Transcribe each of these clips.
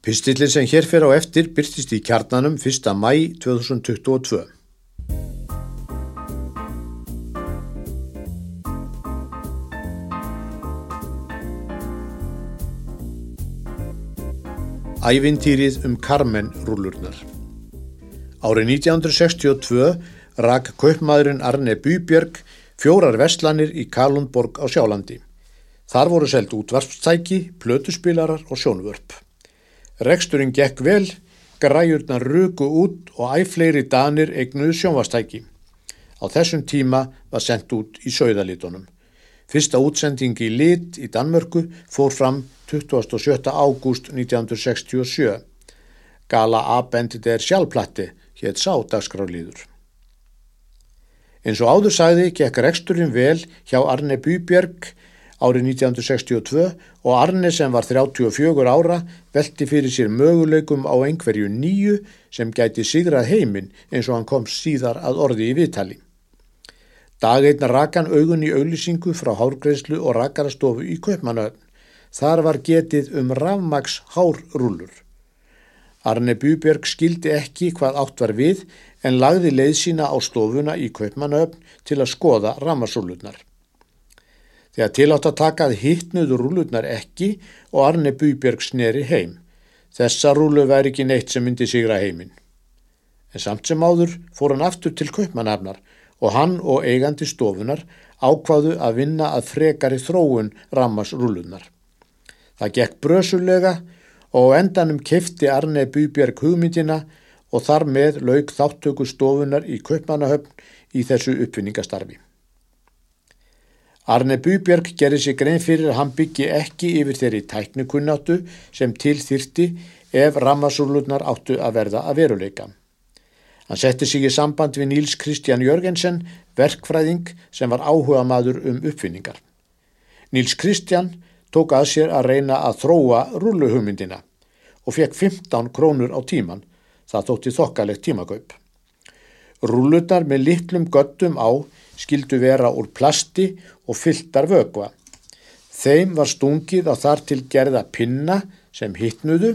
Pistillin sem hér fyrir á eftir byrtist í kjarnanum 1. mæ 2022. Ævintýrið um Carmen-rúlurnar Árið 1962 rak kaupmaðurinn Arne Bybjörg fjórar vestlanir í Kalundborg á Sjálandi. Þar voru seld útvarpstæki, plötuspilarar og sjónvörp. Reksturinn gekk vel, græjurnar ruku út og æfleiri danir eignuðu sjónvastæki. Á þessum tíma var sendt út í sögðalitunum. Fyrsta útsendingi í lit í Danmörku fór fram 27. ágúst 1967. Gala A-bendit er sjálfplatti, hétt sá dagskráliður. Eins og áður sagði gekk reksturinn vel hjá Arne Bybjörg árið 1962 og Arne sem var 34 ára velti fyrir sér möguleikum á einhverju nýju sem gæti sigrað heiminn eins og hann kom síðar að orði í viðtali. Dageinna rakan augun í auðlýsingu frá hárgreðslu og rakarastofu í Kaupmannöðn. Þar var getið um rafmaks hárrúlur. Arne Bjúberg skildi ekki hvað átt var við en lagði leið sína á stofuna í Kaupmannöfn til að skoða rafmasúlurnar. Þegar tilátt að takað hittnuðu rúlurnar ekki og Arne Búbjörg sneri heim. Þessa rúlu væri ekki neitt sem myndi sigra heiminn. En samt sem áður fór hann aftur til kaupmanafnar og hann og eigandi stofunar ákvaðu að vinna að frekari þróun rammas rúlunar. Það gekk brösulega og endanum kefti Arne Búbjörg hugmyndina og þar með laug þáttöku stofunar í kaupmanahöfn í þessu uppfinningastarfi. Arne Búbjörg gerir sig grein fyrir að hann byggi ekki yfir þeirri tæknikunnáttu sem til þyrti ef rammasúlurnar áttu að verða að veruleika. Hann setti sig í samband við Níls Kristján Jörgensen, verkfræðing sem var áhuga maður um uppfinningar. Níls Kristján tók að sér að reyna að þróa rulluhugmyndina og fekk 15 krónur á tíman, það þótti þokkalegt tímakaupp. Rullunar með litlum göttum á skildu vera úr plasti og fylltar vögva. Þeim var stungið á þar til gerða pinna sem hittnuðu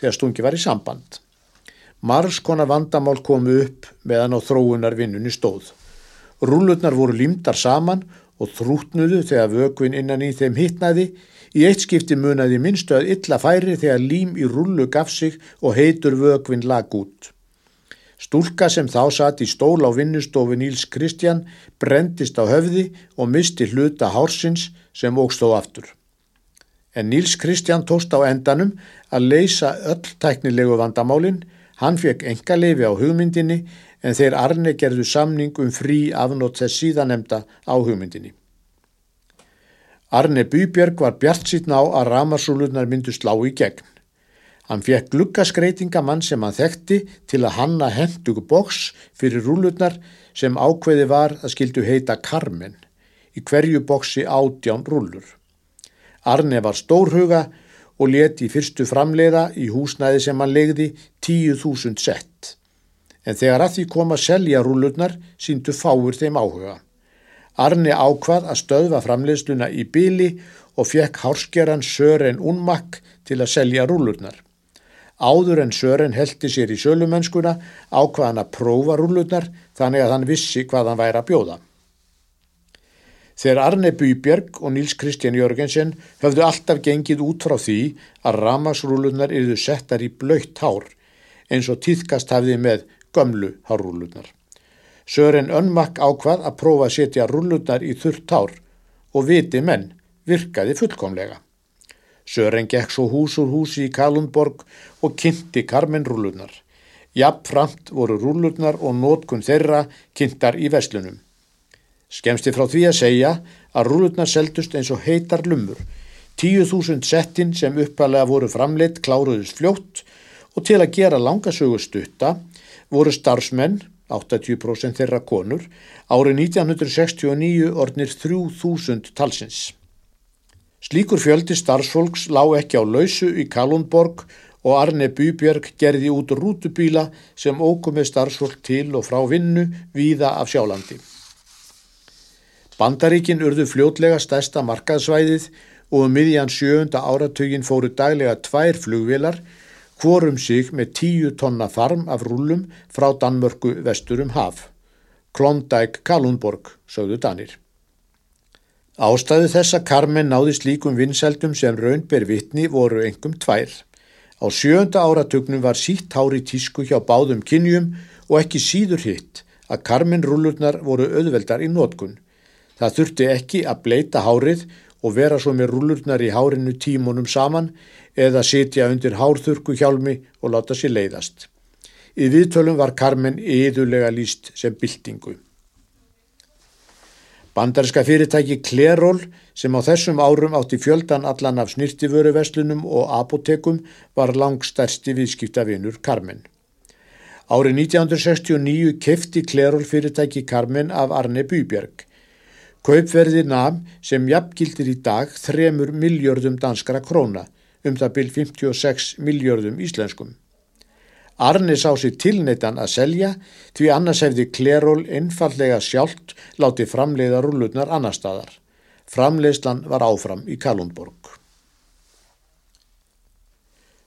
þegar stungið var í samband. Mars konar vandamál komu upp meðan á þróunar vinnunni stóð. Rúlutnar voru límdar saman og þrútnuðu þegar vögvin innan í þeim hittnaði. Í eitt skipti munaði minnstu að illa færi þegar lím í rúlu gaf sig og heitur vögvin lag út. Stúlka sem þá satt í stól á vinnustofu Níls Kristján brendist á höfði og misti hluta hársins sem ógstóð aftur. En Níls Kristján tóst á endanum að leysa öll tæknilegu vandamálinn, hann fekk enga leifi á hugmyndinni en þeir Arne gerðu samning um frí afnótt þess síðanemda á hugmyndinni. Arne Búbjörg var bjart sítna á að ramarsúlunar myndu slá í gegn. Hann fekk gluggaskreitingamann sem hann þekkti til að hanna hendugu boks fyrir rúlurnar sem ákveði var að skildu heita Carmen í hverju boksi ádján rúlur. Arne var stórhuga og leti fyrstu framleiða í húsnæði sem hann legði 10.000 sett. En þegar að því kom að selja rúlurnar síndu fáur þeim áhuga. Arne ákvað að stöðva framleiðsluna í bíli og fekk hárskeran Sören Unmak til að selja rúlurnar. Áður en Sören heldi sér í sölumennskuna ákvaðan að prófa rúlutnar þannig að hann vissi hvað hann væri að bjóða. Þegar Arne Búbjörg og Níls Kristján Jörgensen höfðu alltaf gengið út frá því að ramagsrúlutnar yfðu settar í blöytt hár eins og týðkast hafði með gömlu hárrúlutnar. Sören Önmak ákvað að prófa að setja rúlutnar í þurrt hár og viti menn virkaði fullkomlega. Sören gekk svo hús úr húsi í Kalundborg og kynnti karmenrúlunar. Jafnframt voru rúlunar og nótkun þeirra kynntar í veslunum. Skemsti frá því að segja að rúlunar seldust eins og heitar lumur. 10.000 settin sem uppalega voru framleitt kláruðist fljótt og til að gera langasögu stutta voru starfsmenn, 80% þeirra konur, árið 1969 ornir 3.000 talsins. Slíkur fjöldi starfsfólks lá ekki á lausu í Kalundborg og Arne Búbjörg gerði út rútubíla sem óku með starfsfólk til og frá vinnu víða af sjálandi. Bandaríkin urðu fljótlega stærsta markaðsvæðið og um miðjan sjöunda áratugin fóru daglega tvær flugvilar hvorum sig með tíu tonna farm af rúlum frá Danmörku vesturum haf. Klondæk Kalundborg, sögðu Danir. Ástæðu þessa Carmen náði slíkum vinseldum sem raunber vittni voru engum tvær. Á sjönda áratugnum var sítt hári tísku hjá báðum kynjum og ekki síður hitt að Carmen rúlurnar voru auðveldar í nótkun. Það þurfti ekki að bleita hárið og vera svo með rúlurnar í hárinu tímunum saman eða sitja undir hárþurku hjálmi og láta sér leiðast. Í viðtölum var Carmen yðulega líst sem byltingu. Bandarska fyrirtæki Kleról sem á þessum árum átti fjöldan allan af snirtiföruverslunum og apotekum var langstærsti viðskiptavinur Carmen. Árið 1969 kefti Kleról fyrirtæki Carmen af Arne Bybjörg. Kaupverði nam sem jafngildir í dag 3 miljörðum danskara króna, um það byrj 56 miljörðum íslenskum. Arni sá sér tilneitan að selja því annars hefði Kleról einfallega sjálft látið framleiða rúlutnar annar staðar. Framleiðslan var áfram í Kalundborg.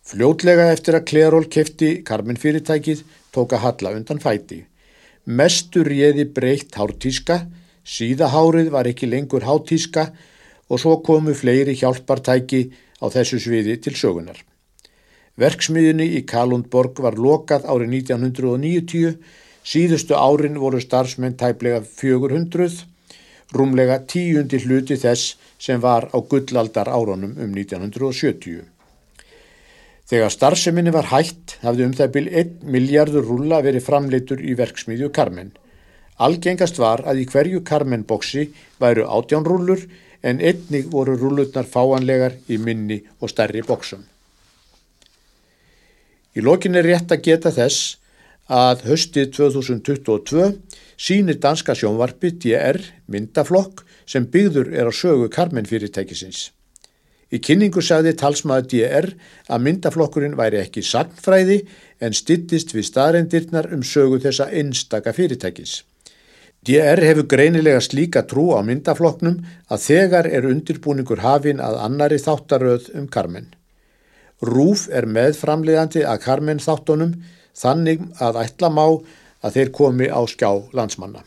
Fljótlega eftir að Kleról kefti Karmin fyrirtækið tóka Halla undan fæti. Mestur réði breytt hártíska Síðahárið var ekki lengur hátíska og svo komu fleiri hjálpartæki á þessu sviði til sögunar. Verksmiðinni í Kalundborg var lokað árið 1990, síðustu árin voru starfsmenn tæplega 400, rúmlega tíundi hluti þess sem var á gullaldar árunum um 1970. Þegar starfseminni var hætt hafði um það byrj 1 miljardur rúla verið framleitur í verksmiðju Karmenn. Algengast var að í hverju karmenboksi væru átjánrúlur en einnig voru rúlutnar fáanlegar í minni og stærri boksum. Í lokin er rétt að geta þess að höstið 2022 sínir danska sjónvarpi DR myndaflokk sem byggður er á sögu karmenfyrirtækisins. Í kynningu sagði talsmaður DR að myndaflokkurinn væri ekki sagnfræði en stittist við staðreindirnar um sögu þessa einstaka fyrirtækis. DR hefur greinilega slíka trú á myndafloknum að þegar er undirbúningur hafin að annari þáttaröð um Carmen. Rúf er meðframliðandi að Carmen þáttunum þannig að ætla má að þeir komi á skjá landsmanna.